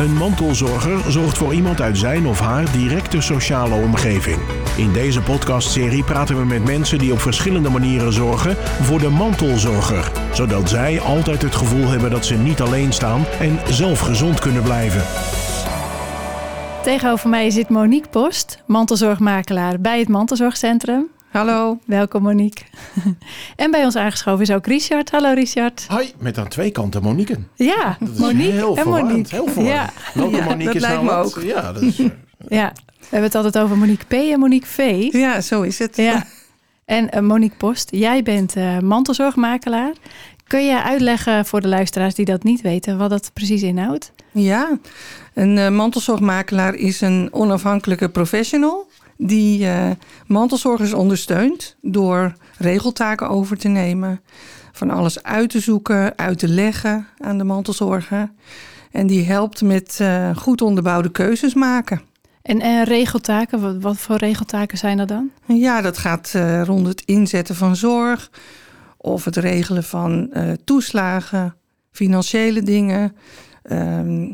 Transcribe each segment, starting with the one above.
Een mantelzorger zorgt voor iemand uit zijn of haar directe sociale omgeving. In deze podcastserie praten we met mensen die op verschillende manieren zorgen voor de mantelzorger, zodat zij altijd het gevoel hebben dat ze niet alleen staan en zelf gezond kunnen blijven. Tegenover mij zit Monique Post, mantelzorgmakelaar bij het Mantelzorgcentrum. Hallo. Welkom Monique. en bij ons aangeschoven is ook Richard. Hallo Richard. Hoi, met aan twee kanten Monique. Ja, Dat is Monique heel en verwarrend. Monique. Heel verwarrend. Ja. Welke Ja, Monique dat is lijkt nou me wat? ook. Ja, dat is, eh, ja, we hebben het altijd over Monique P en Monique V. Ja, zo is het. Ja. En eh, Monique Post, jij bent eh, mantelzorgmakelaar. Kun je uitleggen voor de luisteraars die dat niet weten wat dat precies inhoudt? Ja, een mantelzorgmakelaar is een onafhankelijke professional die eh, mantelzorgers ondersteunt door regeltaken over te nemen, van alles uit te zoeken, uit te leggen aan de mantelzorger. En die helpt met eh, goed onderbouwde keuzes maken. En eh, regeltaken, wat, wat voor regeltaken zijn dat dan? En ja, dat gaat eh, rond het inzetten van zorg of het regelen van toeslagen, financiële dingen, ehm,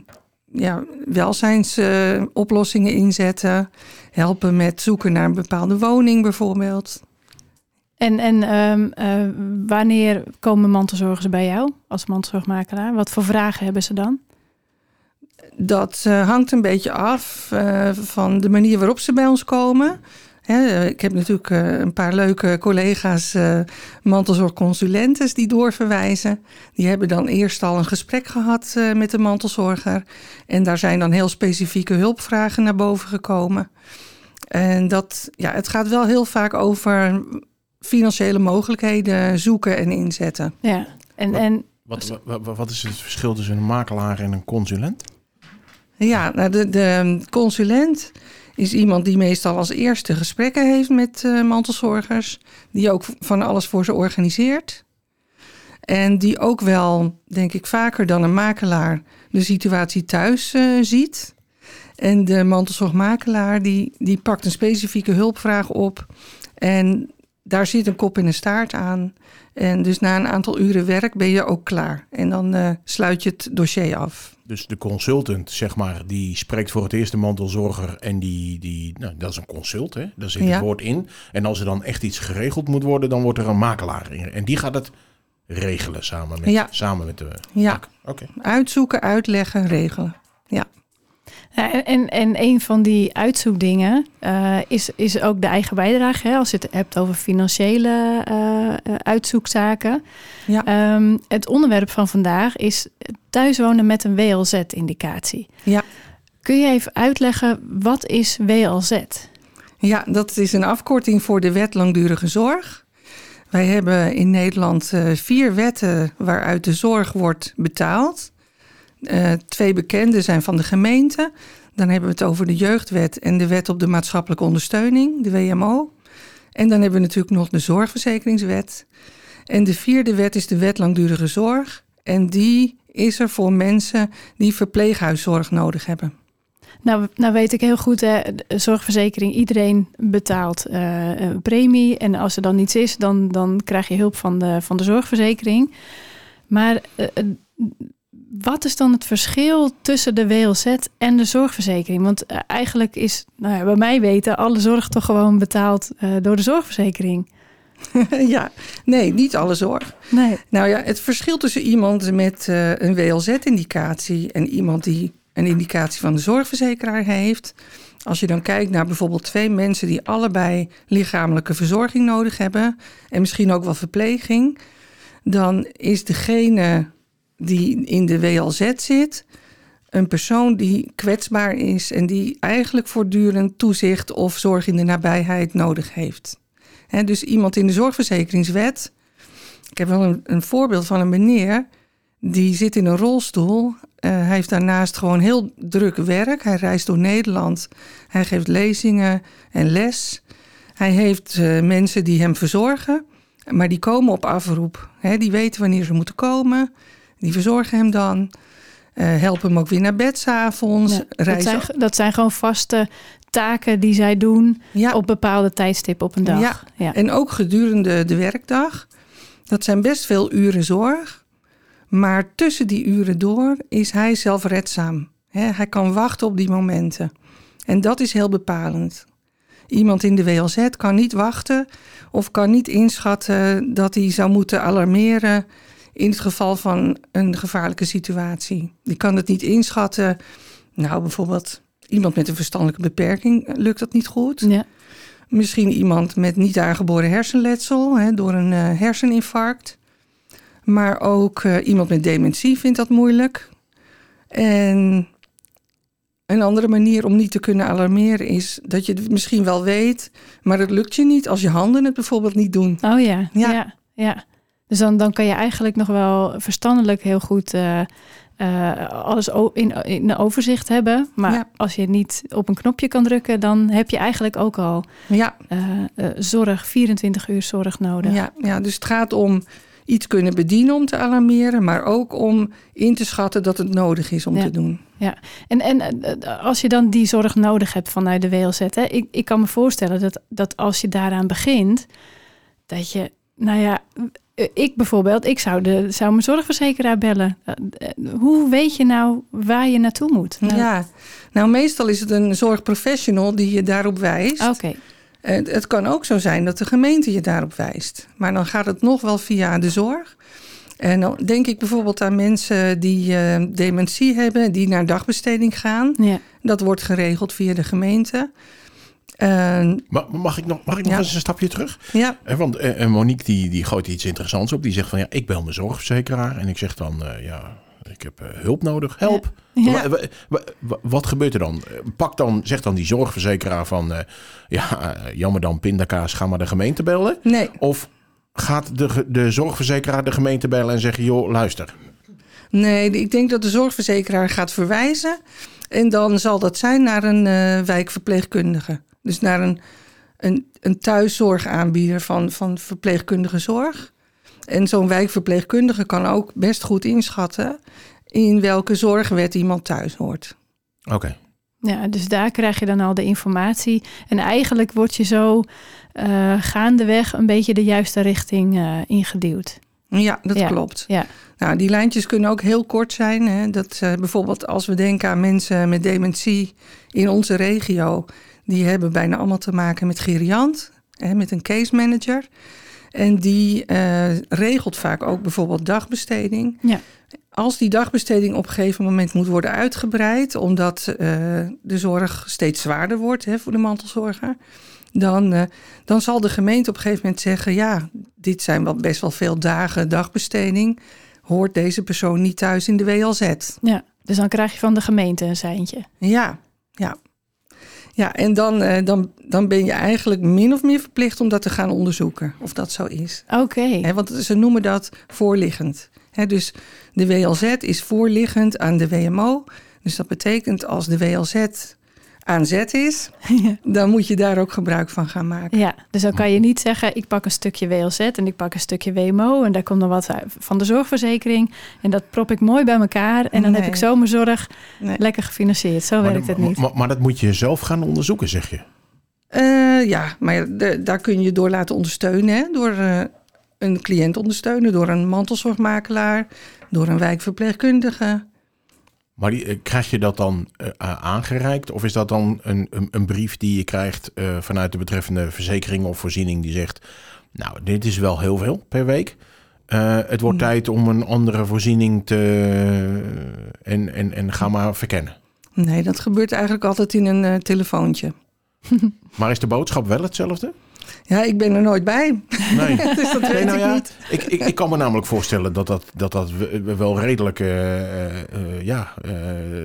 ja, welzijnsoplossingen inzetten, helpen met zoeken naar een bepaalde woning bijvoorbeeld. En, en ehm, eh, wanneer komen mantelzorgers bij jou als mantelzorgmakelaar? Wat voor vragen hebben ze dan? Dat eh, hangt een beetje af eh, van de manier waarop ze bij ons komen. Hè, eh, ik heb natuurlijk eh, een paar leuke collega's, eh mantelzorgconsulentes, die doorverwijzen. Die hebben dan eerst al een gesprek gehad eh, met de mantelzorger. En daar zijn dan heel specifieke hulpvragen naar boven gekomen. En dat, ja, het gaat wel heel vaak over financiële mogelijkheden zoeken en inzetten. Ja, en, Wat- en wat, wat, wat is het verschil tussen een makelaar en een consulent? Ja, nou de, de consulent is iemand die meestal als eerste gesprekken heeft met eh, mantelzorgers. Die ook van alles voor ze organiseert. En die ook wel, denk ik, vaker dan een makelaar de situatie thuis eh, ziet. En de mantelzorgmakelaar die, die pakt een specifieke hulpvraag op. En daar zit een kop en een staart aan. En dus na een aantal uren werk ben je ook klaar. En dan eh, sluit je het dossier af. Dus de consultant, zeg maar, die spreekt voor het eerst de mantelzorger en die, die nou, dat is een consult, hè? daar zit Ja. het woord in. En als er dan echt iets geregeld moet worden, dan wordt er een makelaar in. En die gaat het regelen samen met, Ja. samen met de... Ja. Oké. Uitzoeken, uitleggen, regelen. Ja, en, en, en een van die uitzoekdingen eh, is, is ook de eigen bijdrage. Hè, als je het hebt over financiële eh, uitzoekzaken. Ja. Ehm, het onderwerp van vandaag is thuiswonen met een WLZ-indicatie. Ja. Kun je even uitleggen, wat is WLZ? Ja, dat is een afkorting voor de wet langdurige zorg. Wij hebben in Nederland vier wetten waaruit de zorg wordt betaald. Eh, twee bekende zijn van de gemeente. Dan hebben we het over de jeugdwet en de wet op de maatschappelijke ondersteuning, de WMO. En dan hebben we natuurlijk nog de zorgverzekeringswet. En de vierde wet is de wet langdurige zorg. En die is er voor mensen die verpleeghuiszorg nodig hebben. Nou, nou weet ik heel goed, hè, zorgverzekering, iedereen betaalt eh, een premie. En als er dan niets is, dan, dan krijg je hulp van de, van de zorgverzekering. Maar eh, wat is dan het verschil tussen de WLZ en de zorgverzekering? Want eh, eigenlijk is, nou ja, bij mij weten, alle zorg toch gewoon betaald eh, door de zorgverzekering. ja, nee, niet alle zorg. Nee. Nou ja, het verschil tussen iemand met eh, een WLZ-indicatie en iemand die een indicatie van de zorgverzekeraar heeft. Als je dan kijkt naar bijvoorbeeld twee mensen die allebei lichamelijke verzorging nodig hebben en misschien ook wel verpleging, dan is degene die in de WLZ zit een persoon die kwetsbaar is en die eigenlijk voortdurend toezicht of zorg in de nabijheid nodig heeft. Dus iemand in de zorgverzekeringswet. Ik heb wel een, een voorbeeld van een meneer. Die zit in een rolstoel. Eh, hij heeft daarnaast gewoon heel druk werk. Hij reist door Nederland. Hij geeft lezingen en les. Hij heeft eh, mensen die hem verzorgen. Maar die komen op afroep. Die weten wanneer ze moeten komen. Die verzorgen hem dan. Eh, helpen hem ook weer naar bed s'avonds. Ja, dat, zijn, dat zijn gewoon vaste taken die zij doen ja, op bepaalde tijdstippen op een dag. Ja. ja. En ook gedurende de werkdag. Dat zijn best veel uren zorg. Maar tussen die uren door is hij zelfredzaam. Hij kan wachten op die momenten. En dat is heel bepalend. Iemand in de WLZ kan niet wachten of kan niet inschatten dat hij zou moeten alarmeren in het geval van een gevaarlijke situatie. Die kan het niet inschatten. Nou, bijvoorbeeld iemand met een verstandelijke beperking lukt dat niet goed. Ja. Misschien iemand met niet aangeboren hersenletsel hè, door een uh, herseninfarct. Maar ook uh, iemand met dementie vindt dat moeilijk. En een andere manier om niet te kunnen alarmeren is dat je het misschien wel weet, maar het lukt je niet als je handen het bijvoorbeeld niet doen. Oh ja, ja, ja. ja. Dus dan, dan kan je eigenlijk nog wel verstandelijk heel goed uh, uh, alles in, in overzicht hebben. Maar ja. als je niet op een knopje kan drukken, dan heb je eigenlijk ook al ja. uh, zorg, 24 uur zorg nodig. Ja, ja, dus het gaat om iets kunnen bedienen om te alarmeren, maar ook om in te schatten dat het nodig is om ja. te doen. Ja, en, en als je dan die zorg nodig hebt vanuit de WLZ, hè, ik, ik kan me voorstellen dat, dat als je daaraan begint, dat je, nou ja, ik bijvoorbeeld, ik zou, de, zou mijn zorgverzekeraar bellen. Hoe weet je nou waar je naartoe moet? Nou, ja, nou meestal is het een zorgprofessional die je daarop wijst. Oké. Okay. Het, het kan ook zo zijn dat de gemeente je daarop wijst. Maar dan gaat het nog wel via de zorg. En dan denk ik bijvoorbeeld aan mensen die uh, dementie hebben, die naar dagbesteding gaan. Ja. Dat wordt geregeld via de gemeente. Uh, mag ik nog, mag ik nog ja. eens een stapje terug? Ja. Eh, want uh, Monique die, die gooit iets interessants op. Die zegt van ja, ik bel mijn zorgverzekeraar. En ik zeg dan uh, ja, ik heb hulp nodig. Help. Ja. Wat gebeurt er dan? Pak dan, zegt dan die zorgverzekeraar van ja, jammer dan pindakaas, ga maar de gemeente bellen. Nee. Of gaat de, de zorgverzekeraar de gemeente bellen en zeggen joh, luister. Nee, ik denk dat de zorgverzekeraar gaat verwijzen. En dan zal dat zijn naar een uh, wijkverpleegkundige. Dus naar een, een, een thuiszorgaanbieder van, van verpleegkundige zorg. En zo'n wijkverpleegkundige kan ook best goed inschatten in welke zorgwet iemand thuis hoort. Oké. Okay. Ja, dus daar krijg je dan al de informatie. En eigenlijk word je zo uh, gaandeweg een beetje de juiste richting uh, ingeduwd. Ja, dat ja. klopt. Ja. Nou, die lijntjes kunnen ook heel kort zijn. Hè? Dat, uh, bijvoorbeeld als we denken aan mensen met dementie in onze regio, die hebben bijna allemaal te maken met geriant, hè, met een case manager. En die uh, regelt vaak ook bijvoorbeeld dagbesteding. Ja. Als die dagbesteding op een gegeven moment moet worden uitgebreid, omdat uh, de zorg steeds zwaarder wordt hè, voor de mantelzorger, dan, uh, dan zal de gemeente op een gegeven moment zeggen: ja, dit zijn wel best wel veel dagen dagbesteding. Hoort deze persoon niet thuis in de WLZ? Ja, dus dan krijg je van de gemeente een seintje. Ja, ja. Ja, en dan, uh, dan, dan ben je eigenlijk min of meer verplicht om dat te gaan onderzoeken, of dat zo is. Oké. Okay. Want ze noemen dat voorliggend. He, dus de WLZ is voorliggend aan de WMO. Dus dat betekent als de WLZ aan zet is, ja. dan moet je daar ook gebruik van gaan maken. Ja, dus dan kan je niet zeggen, ik pak een stukje WLZ en ik pak een stukje WMO en daar komt dan wat van de zorgverzekering en dat prop ik mooi bij elkaar en dan Nee. heb ik zo mijn zorg Nee. lekker gefinancierd. Zo werkt het niet. Maar, maar, dat moet je zelf gaan onderzoeken, zeg je. Uh, ja, maar de, daar kun je door laten ondersteunen. Hè? Door uh, een cliënt ondersteunen, door een mantelzorgmakelaar, door een wijkverpleegkundige. Maar die, uh, krijg je dat dan uh, aangereikt? Of is dat dan een, een, een brief die je krijgt uh, vanuit de betreffende verzekering of voorziening die zegt... Nou, dit is wel heel veel per week. Uh, het wordt Nee. tijd om een andere voorziening te... En, en, en ga maar verkennen. Nee, dat gebeurt eigenlijk altijd in een telefoontje. Maar is de boodschap wel hetzelfde? Ja, ik ben er nooit bij. Nee. dus dat weet Nee, nou ik ja, niet. Ik, ik, ik kan me namelijk voorstellen dat dat, dat, dat wel redelijk... eh, eh, eh, ja, eh,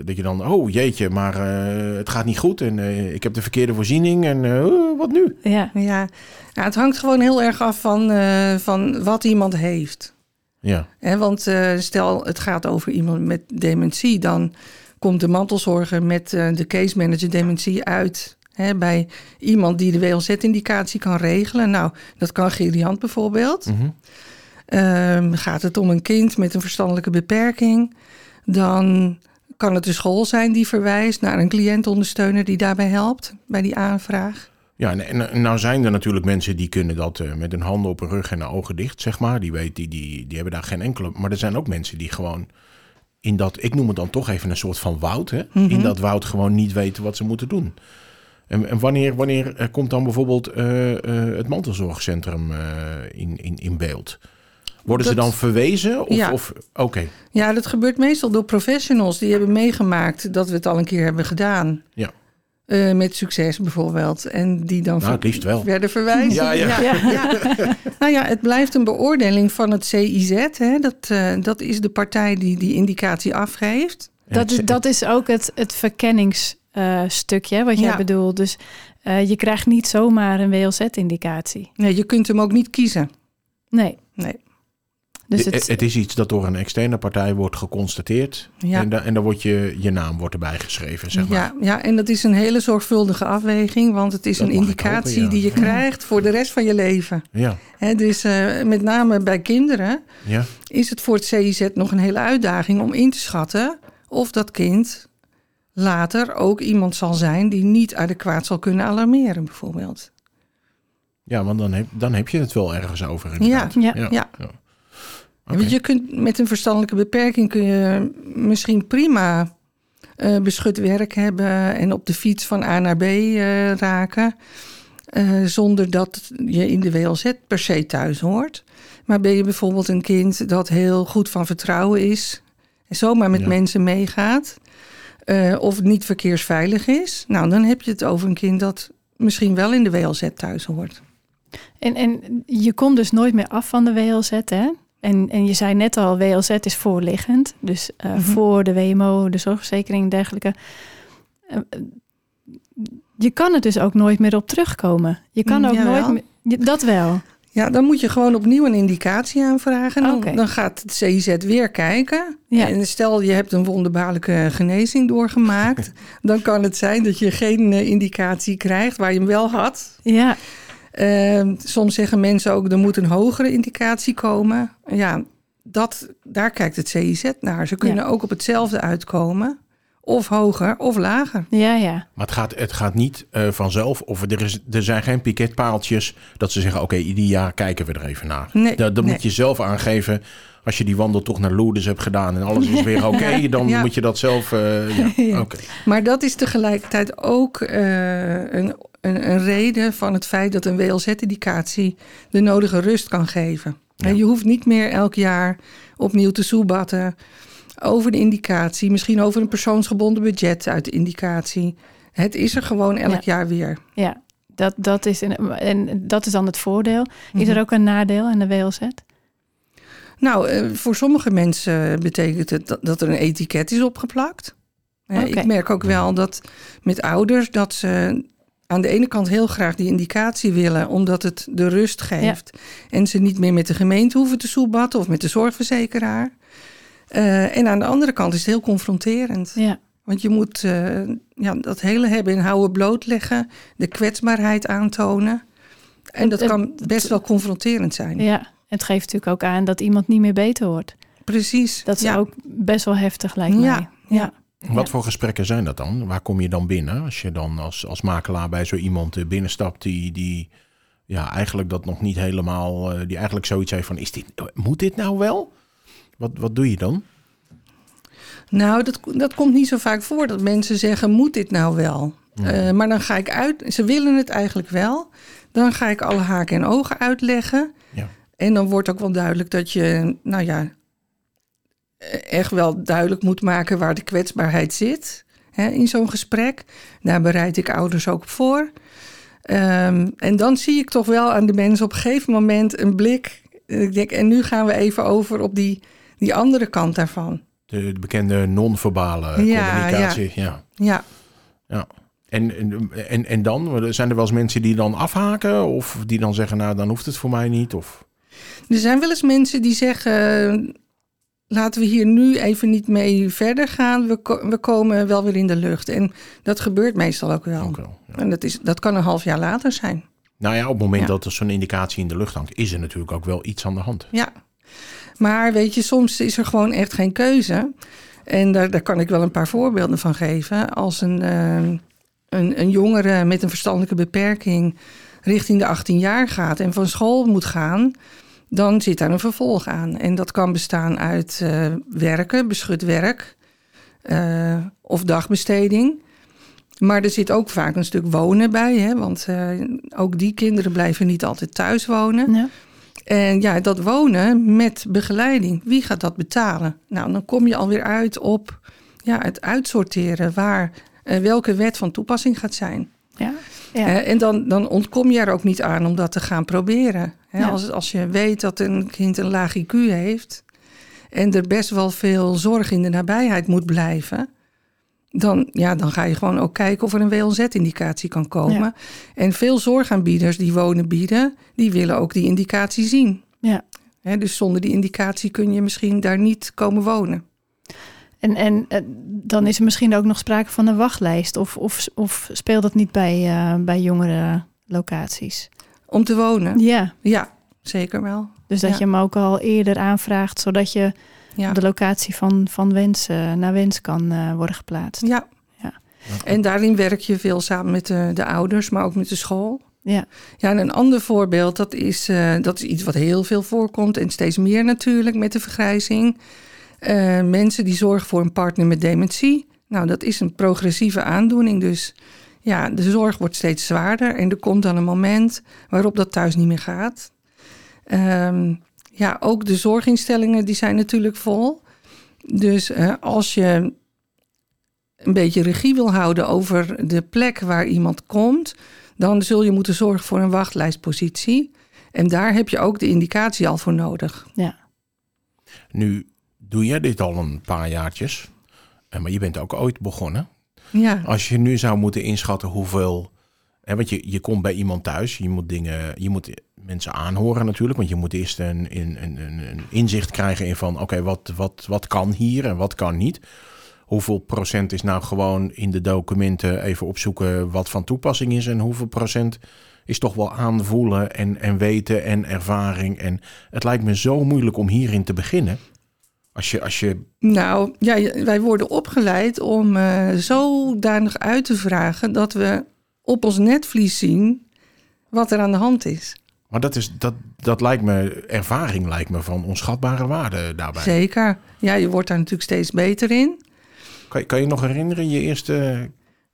dat je dan... Oh jeetje, maar eh, het gaat niet goed. En eh, ik heb de verkeerde voorziening. En eh, oh, wat nu? Ja, Ja. ja, het hangt gewoon heel erg af van, eh, van wat iemand heeft. Ja, Hè, want eh, stel, het gaat over iemand met dementie, dan komt de mantelzorger met eh, de case manager dementie uit bij iemand die de WLZ-indicatie kan regelen. Nou, dat kan geriant bijvoorbeeld. mhm. Ehm, gaat het om een kind met een verstandelijke beperking, dan kan het de school zijn die verwijst naar een cliëntondersteuner die daarbij helpt bij die aanvraag. Ja, en, nou zijn er natuurlijk mensen die kunnen dat eh, met hun handen op hun rug en de ogen dicht, zeg maar. Die, weet, die, die, die hebben daar geen enkele... Maar er zijn ook mensen die gewoon in dat, ik noem het dan toch even een soort van woud, hè? Mhm. in dat woud gewoon niet weten wat ze moeten doen. En, en wanneer, wanneer eh, komt dan bijvoorbeeld eh, eh, het mantelzorgcentrum eh, in, in, in beeld? Worden ze dan verwezen? Of, Ja. of, Oké, Ja, dat gebeurt meestal door professionals die hebben meegemaakt dat we het al een keer hebben gedaan. Ja. Eh, met succes bijvoorbeeld. En die dan Nou, het liefst wel. werden verwijzen. Ja, ja. ja. Nou ja, het blijft een beoordeling van het CIZ. Hè. Dat, eh, dat is de partij die die indicatie afgeeft. Dat dat is ook het, het verkenningsstukje wat jij Ja. bedoelt. Dus eh, je krijgt niet zomaar een WLZ-indicatie. Nee, je kunt hem ook niet kiezen. Nee. Nee. Dus het, het, is iets dat door een externe partij wordt geconstateerd. Ja. En, da- en dan wordt je, je naam wordt erbij geschreven, zeg maar. Ja, ja, en dat is een hele zorgvuldige afweging, want het is Dat een indicatie hopen, ja. die je krijgt voor de rest van je leven. Ja, Hè, dus eh, met name bij kinderen ja. is het voor het CIZ nog een hele uitdaging om in te schatten of dat kind later ook iemand zal zijn die niet adequaat zal kunnen alarmeren, bijvoorbeeld. ja want dan heb, dan heb je het wel ergens over. inderdaad. Ja. Ja. Oké. Want je kunt met een verstandelijke beperking kun je misschien prima eh, beschut werk hebben en op de fiets van A naar B eh, raken. eh, zonder dat je in de WLZ per se thuis hoort. Maar ben je bijvoorbeeld een kind dat heel goed van vertrouwen is en zomaar met Ja. mensen meegaat, eh, of niet verkeersveilig is, nou dan heb je het over een kind dat misschien wel in de WLZ thuis hoort. en, en je komt dus nooit meer af van de WLZ, hè? En, en je zei net al, WLZ is voorliggend. Dus eh, Mhm. voor de WMO, de zorgverzekering en dergelijke. Eh, je kan er dus ook nooit meer op terugkomen. Je kan Mm, ook jawel. nooit meer... Dat wel. Ja, dan moet je gewoon opnieuw een indicatie aanvragen. Dan, dan gaat het CIZ weer kijken. Ja. En stel je hebt een wonderbaarlijke genezing doorgemaakt. dan kan het zijn dat je geen eh, indicatie krijgt waar je hem wel had. Ja, Ehm, soms zeggen mensen ook er moet een hogere indicatie komen. Ja, dat, daar kijkt het CIZ naar. Ze kunnen ook op hetzelfde uitkomen. Of hoger of lager. ja, ja. Maar het gaat, het gaat niet eh, vanzelf. Of er, is, er zijn geen piketpaaltjes dat ze zeggen: oké, ieder jaar kijken we er even naar. Nee, dat dat nee. moet je zelf aangeven. Als je die wandeltocht naar Lourdes hebt gedaan en alles is weer oké, dan Ja. moet je dat zelf. eh, ja. Maar dat is tegelijkertijd ook eh, een, een, een reden van het feit dat een WLZ-indicatie de nodige rust kan geven. Ja. En Je hoeft niet meer elk jaar opnieuw te soebatten over de indicatie, misschien over een persoonsgebonden budget uit de indicatie. Het is er gewoon elk Ja. jaar weer. ja. Dat, dat is een, en dat is dan het voordeel. Is Mhm. er ook een nadeel aan de WLZ? Nou, eh, voor sommige mensen betekent het dat, dat er een etiket is opgeplakt. Eh. Ik merk ook wel dat met ouders dat ze aan de ene kant heel graag die indicatie willen, omdat het de rust geeft. En ze niet meer met de gemeente hoeven te soebatten of met de zorgverzekeraar. Eh, en aan de andere kant is het heel confronterend. Ja, Want je moet eh, ja, dat hele hebben en houden blootleggen, de kwetsbaarheid aantonen. En dat Het- kan best wel confronterend zijn. ja. Het geeft natuurlijk ook aan dat iemand niet meer beter wordt. Precies. Dat is ja. ook best wel heftig, lijkt mij. Ja, ja. Wat voor gesprekken zijn dat dan? Waar kom je dan binnen? Als je dan als, als makelaar bij zo iemand eh, binnenstapt die, die ja, eigenlijk dat nog niet helemaal, eh, die eigenlijk zoiets heeft van, is dit, moet dit nou wel? Wat, wat doe je dan? Nou, dat, dat komt niet zo vaak voor dat mensen zeggen: moet dit nou wel? Ja. Eh, maar dan ga ik uit. Ze willen het eigenlijk wel. Dan ga ik alle haken en ogen uitleggen. Ja. En dan wordt ook wel duidelijk dat je, nou ja, echt wel duidelijk moet maken waar de kwetsbaarheid zit hè, in zo'n gesprek. Daar bereid ik ouders ook voor. Ehm, en dan zie ik toch wel aan de mensen op een gegeven moment een blik. Ik denk, en nu gaan we even over op die, die andere kant daarvan. De, de bekende non-verbale Ja, communicatie. Ja. Ja. ja. En, en, en, en dan? Zijn er wel eens mensen die dan afhaken? Of die dan zeggen, nou, dan hoeft het voor mij niet? Of... Er zijn wel eens mensen die zeggen: laten we hier nu even niet mee verder gaan. We, ko- we komen wel weer in de lucht. En dat gebeurt meestal ook wel. Ook wel, ja. En dat, is, dat kan een half jaar later zijn. Nou ja, op het moment Ja. dat er zo'n indicatie in de lucht hangt, is er natuurlijk ook wel iets aan de hand. Ja. Maar weet je, soms is er gewoon echt geen keuze. En daar, daar kan ik wel een paar voorbeelden van geven. Als een, eh, een, een jongere met een verstandelijke beperking richting de 18 jaar gaat en van school moet gaan. dan zit daar een vervolg aan. En dat kan bestaan uit uh, werken, beschut werk uh, of dagbesteding. Maar er zit ook vaak een stuk wonen bij, hè? want uh, ook die kinderen blijven niet altijd thuis wonen. Ja. En ja, dat wonen met begeleiding, wie gaat dat betalen? Nou, dan kom je alweer uit op ja, het uitsorteren waar welke wet van toepassing gaat zijn. Ja. Ja. en dan, dan ontkom je er ook niet aan om dat te gaan proberen. als, als je weet dat een kind een laag IQ heeft en er best wel veel zorg in de nabijheid moet blijven, dan, ja, dan ga je gewoon ook kijken of er een WLZ-indicatie kan komen. En veel zorgaanbieders die wonen bieden, die willen ook die indicatie zien. Ja. dus zonder die indicatie kun je misschien daar niet komen wonen. En, en eh, dan is er misschien ook nog sprake van een wachtlijst. Of, of, of speelt dat niet bij, uh, bij jongere locaties? Om te wonen? Ja. Ja, zeker wel. Dus dat je hem ook al eerder aanvraagt, zodat je ja. de locatie van, van wens uh, naar wens kan uh, worden geplaatst. Ja. ja. En daarin werk je veel samen met de, de ouders, maar ook met de school. Ja. ja, en een ander voorbeeld, dat is, dat is iets wat heel veel voorkomt en steeds meer natuurlijk met de vergrijzing. Uh, mensen die zorgen voor een partner met dementie. Nou, dat is een progressieve aandoening. Dus ja, de zorg wordt steeds zwaarder. En er komt dan een moment waarop dat thuis niet meer gaat. Um, ja, ook de zorginstellingen die zijn natuurlijk vol. Dus uh, als je een beetje regie wil houden over de plek waar iemand komt, dan zul je moeten zorgen voor een wachtlijstpositie. En daar heb je ook de indicatie al voor nodig. Ja. Nu doe jij dit al een paar jaartjes. Eh, maar je bent ook ooit begonnen. Ja. Als je nu zou moeten inschatten hoeveel. Hè, want je, je komt bij iemand thuis, je moet dingen, je moet mensen aanhoren natuurlijk. Want je moet eerst een, een, een, een inzicht krijgen in van oké, wat, wat, wat kan hier en wat kan niet. Hoeveel procent is nou gewoon in de documenten even opzoeken wat van toepassing is en hoeveel procent is toch wel aanvoelen en, en weten en ervaring. En het lijkt me zo moeilijk om hierin te beginnen. Als je, als je... Nou, ja, wij worden opgeleid om uh, zodanig uit te vragen dat we op ons netvlies zien wat er aan de hand is. Maar dat, is, dat, dat lijkt me, ervaring lijkt me van onschatbare waarde daarbij. Zeker. Ja, je wordt daar natuurlijk steeds beter in. Kan, kan je nog herinneren, je eerste...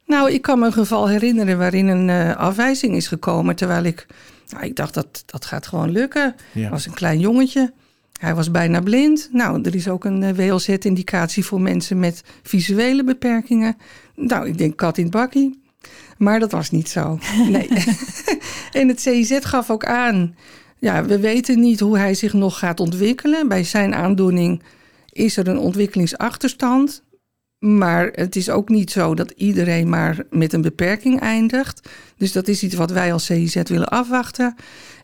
Nou, ik kan me een geval herinneren waarin een uh, afwijzing is gekomen. Terwijl ik, nou, ik dacht dat dat gaat gewoon lukken. Ja. was een klein jongetje. Hij was bijna blind. Nou, er is ook een eh, WLZ-indicatie voor mensen met visuele beperkingen. Nou, ik denk kat in het bakkie. Maar dat was niet zo. Nee. En het CIZ gaf ook aan. Ja, we weten niet hoe hij zich nog gaat ontwikkelen. Bij zijn aandoening is er een ontwikkelingsachterstand. Maar het is ook niet zo dat iedereen maar met een beperking eindigt. Dus dat is iets wat wij als CIZ willen afwachten.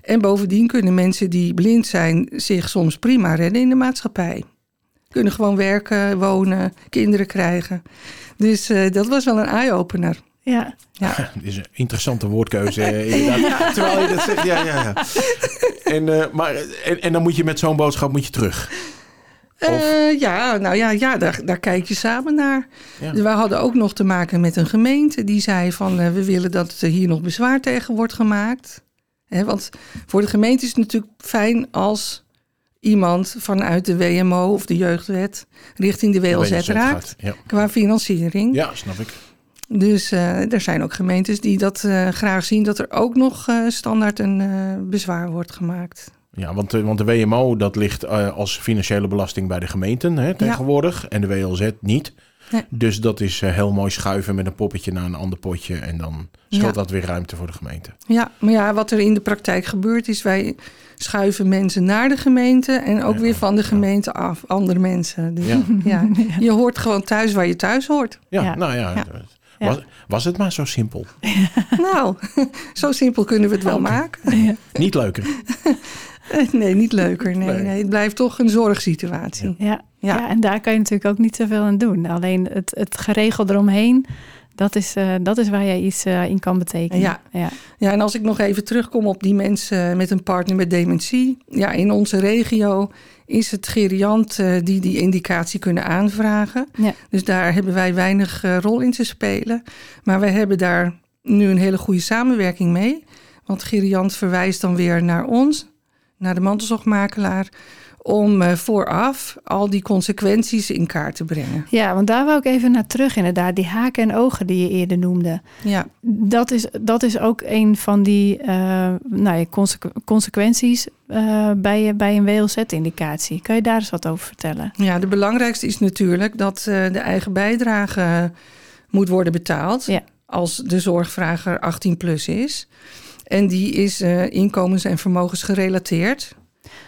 En bovendien kunnen mensen die blind zijn zich soms prima redden in de maatschappij. Kunnen gewoon werken, wonen, kinderen krijgen. Dus uh, dat was wel een eye-opener. Ja. ja. Dat is een interessante woordkeuze, eh, inderdaad. Terwijl je dat zegt, ja, ja, ja. En, uh, maar, en, en, dan moet je met zo'n boodschap moet je terug. Uh, ja, nou ja, ja daar, daar kijk je samen naar. Ja. We hadden ook nog te maken met een gemeente die zei van... we willen dat er hier nog bezwaar tegen wordt gemaakt want voor de gemeente is het natuurlijk fijn als iemand vanuit de WMO of de jeugdwet richting de WLZ, raakt. Qua financiering. Ja, snap ik. Dus uh, er zijn ook gemeentes die dat uh, graag zien, dat er ook nog uh, standaard een bezwaar wordt gemaakt. Ja, want, want de WMO dat ligt als financiële belasting bij de gemeenten hè, tegenwoordig ja. en de WLZ niet. Dus dat is uh, heel mooi schuiven met een poppetje naar een ander potje. En dan scheelt dat weer ruimte voor de gemeente. Ja, maar ja, wat er in de praktijk gebeurt is wij schuiven mensen naar de gemeente en ook weer van de gemeente af, andere mensen. Dus, ja. je hoort gewoon thuis waar je thuis hoort. Ja, nou ja. Was, was het maar zo simpel? nou, zo simpel kunnen we het wel maken. Niet leuker. nee, niet leuker. Nee, nee. het blijft toch een zorgsituatie. Ja. Ja. en daar kan je natuurlijk ook niet zoveel aan doen. Alleen het, het geregeld eromheen, dat is, uh, dat is waar jij iets uh, in kan betekenen. Ja. Ja. ja, en als ik nog even terugkom op die mensen met een partner met dementie. Ja, in onze regio is het geriant uh, die die indicatie kunnen aanvragen. Ja. Dus daar hebben wij weinig rol in te spelen. Maar wij hebben daar nu een hele goede samenwerking mee. Want geriant verwijst dan weer naar ons naar de mantelzorgmakelaar om uh, vooraf al die consequenties in kaart te brengen. Ja, want daar wou ik even naar terug inderdaad. Die haken en ogen die je eerder noemde. Ja. Dat is, dat is ook een van die uh, nou ja, consequ consequenties uh, bij, bij een WLZ-indicatie. Kan je daar eens wat over vertellen? Ja, de belangrijkste is natuurlijk dat de eigen bijdrage moet worden betaald... Ja. als de zorgvrager 18 plus is. En die is inkomens- en vermogensgerelateerd...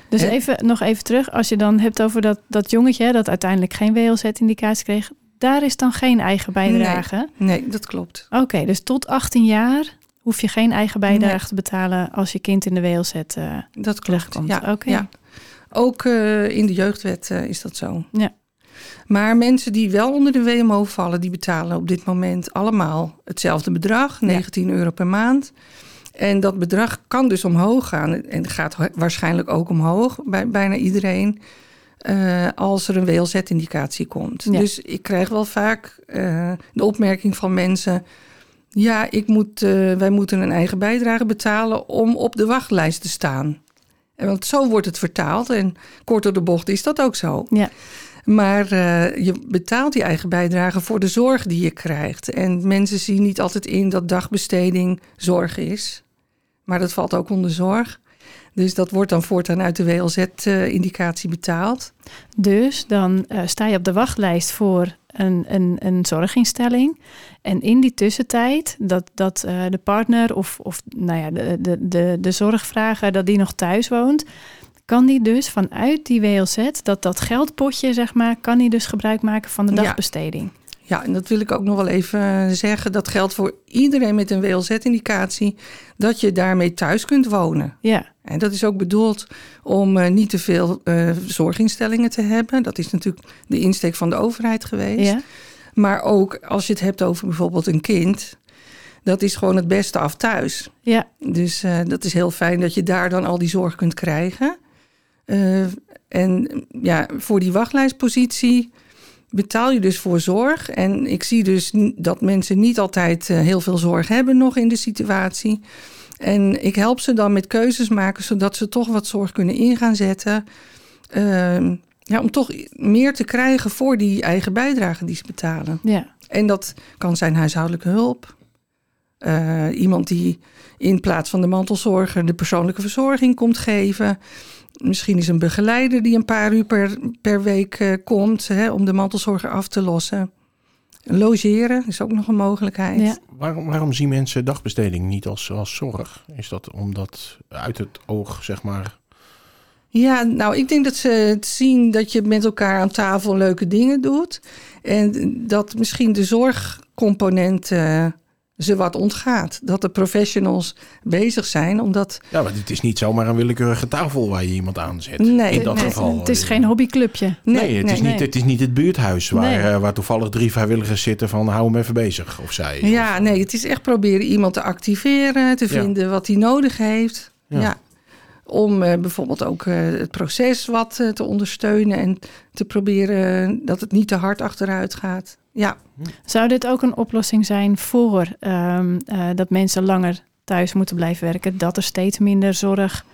Dus even, nog even terug, als je dan hebt over dat, dat jongetje dat uiteindelijk geen WLZ-indicatie kreeg, daar is dan geen eigen bijdrage? Nee, nee dat klopt. Oké, dus tot 18 jaar hoef je geen eigen bijdrage nee. te betalen als je kind in de WLZ uh, dat klopt. Ja, okay. ja. Ook uh, in de jeugdwet uh, is dat zo. Ja. Maar mensen die wel onder de WMO vallen, die betalen op dit moment allemaal hetzelfde bedrag, 19 ja. euro per maand. En dat bedrag kan dus omhoog gaan en gaat waarschijnlijk ook omhoog bij bijna iedereen. Uh, als er een WLZ-indicatie komt. Ja. Dus ik krijg wel vaak uh, de opmerking van mensen: ja, ik moet, uh, wij moeten een eigen bijdrage betalen om op de wachtlijst te staan. En want zo wordt het vertaald en kort door de bocht is dat ook zo. Ja. Maar je betaalt die eigen bijdrage voor de zorg die je krijgt. En mensen zien niet altijd in dat dagbesteding zorg is. Maar dat valt ook onder zorg. Dus dat wordt dan voortaan uit de WLZ-indicatie betaald. Dus dan uh, sta je op de wachtlijst voor een, een, een zorginstelling. En in die tussentijd dat, dat uh, de partner of, of nou ja, de, de, de, de zorgvrager dat die nog thuis woont, kan die dus vanuit die WLZ, dat, dat geldpotje zeg maar, kan die dus gebruik maken van de dagbesteding. Ja. Ja, en dat wil ik ook nog wel even zeggen. Dat geldt voor iedereen met een WLZ-indicatie, dat je daarmee thuis kunt wonen. Ja. En dat is ook bedoeld om uh, niet te veel uh, zorginstellingen te hebben. Dat is natuurlijk de insteek van de overheid geweest. Ja. Maar ook als je het hebt over bijvoorbeeld een kind, dat is gewoon het beste af thuis. Ja. Dus uh, dat is heel fijn dat je daar dan al die zorg kunt krijgen. en ja, voor die wachtlijstpositie betaal je dus voor zorg. En ik zie dus dat mensen niet altijd uh, heel veel zorg hebben nog in de situatie. En ik help ze dan met keuzes maken, zodat ze toch wat zorg kunnen in gaan zetten. Uh, ja, om toch meer te krijgen voor die eigen bijdrage die ze betalen. Ja. En dat kan zijn huishoudelijke hulp. Uh, iemand die in plaats van de mantelzorger de persoonlijke verzorging komt geven. Misschien is een begeleider die een paar uur per, per week uh, komt hè, om de mantelzorger af te lossen. Logeren is ook nog een mogelijkheid. Ja. Waarom, waarom zien mensen dagbesteding niet als, als zorg? Is dat omdat uit het oog, zeg maar. Ja, nou, ik denk dat ze het zien dat je met elkaar aan tafel leuke dingen doet. En dat misschien de zorgcomponent. Uh, ze wat ontgaat. Dat de professionals bezig zijn, omdat... Ja, maar het is niet zomaar een willekeurige tafel waar je iemand aanzet. Nee, in dat nee, geval. Het is geen hobbyclubje. Nee, nee, het, nee, is niet, nee. het is niet het buurthuis waar, Nee. uh, waar toevallig drie vrijwilligers zitten van hou hem even bezig. Of zij. Ja, of, nee, het is echt proberen iemand te activeren, te Ja. vinden wat hij nodig heeft. Ja. Ja. Om eh, bijvoorbeeld ook eh, het proces wat eh, te ondersteunen en te proberen dat het niet te hard achteruit gaat. Ja, Zou dit ook een oplossing zijn voor ehm, eh, dat mensen langer thuis moeten blijven werken? Dat er steeds minder zorg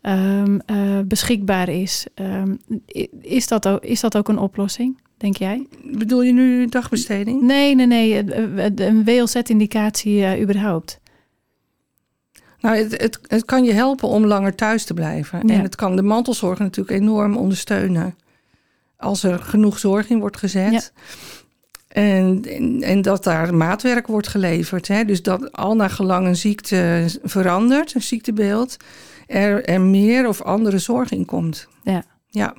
ehm, eh, beschikbaar is. Ehm, is, dat ook, is dat ook een oplossing, denk jij? bedoel je nu dagbesteding? Nee, nee, nee. Een WLZ-indicatie eh, überhaupt. Nou, het, het, het kan je helpen om langer thuis te blijven. Ja. En het kan de mantelzorg natuurlijk enorm ondersteunen. Als er genoeg zorg in wordt gezet. Ja. En, en, en dat daar maatwerk wordt geleverd. Hè? Dus dat al naar gelang een ziekte verandert, een ziektebeeld, er, er meer of andere zorg in komt. Ja. Ja,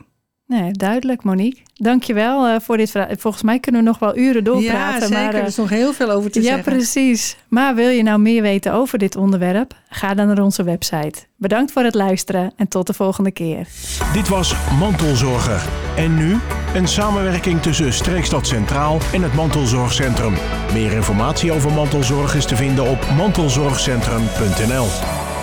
Nee, duidelijk, Monique. Dankjewel uh, voor dit verhaal. Volgens mij kunnen we nog wel uren doorpraten. ja zeker. maar, eh, er is nog heel veel over te ja, zeggen. precies. Maar wil je nou meer weten over dit onderwerp? Ga dan naar onze website. Bedankt voor het luisteren en tot de volgende keer. Dit was Mantelzorger. En nu een samenwerking tussen Streekstad Centraal en het Mantelzorgcentrum. Meer informatie over mantelzorg is te vinden op mantelzorgcentrum.nl.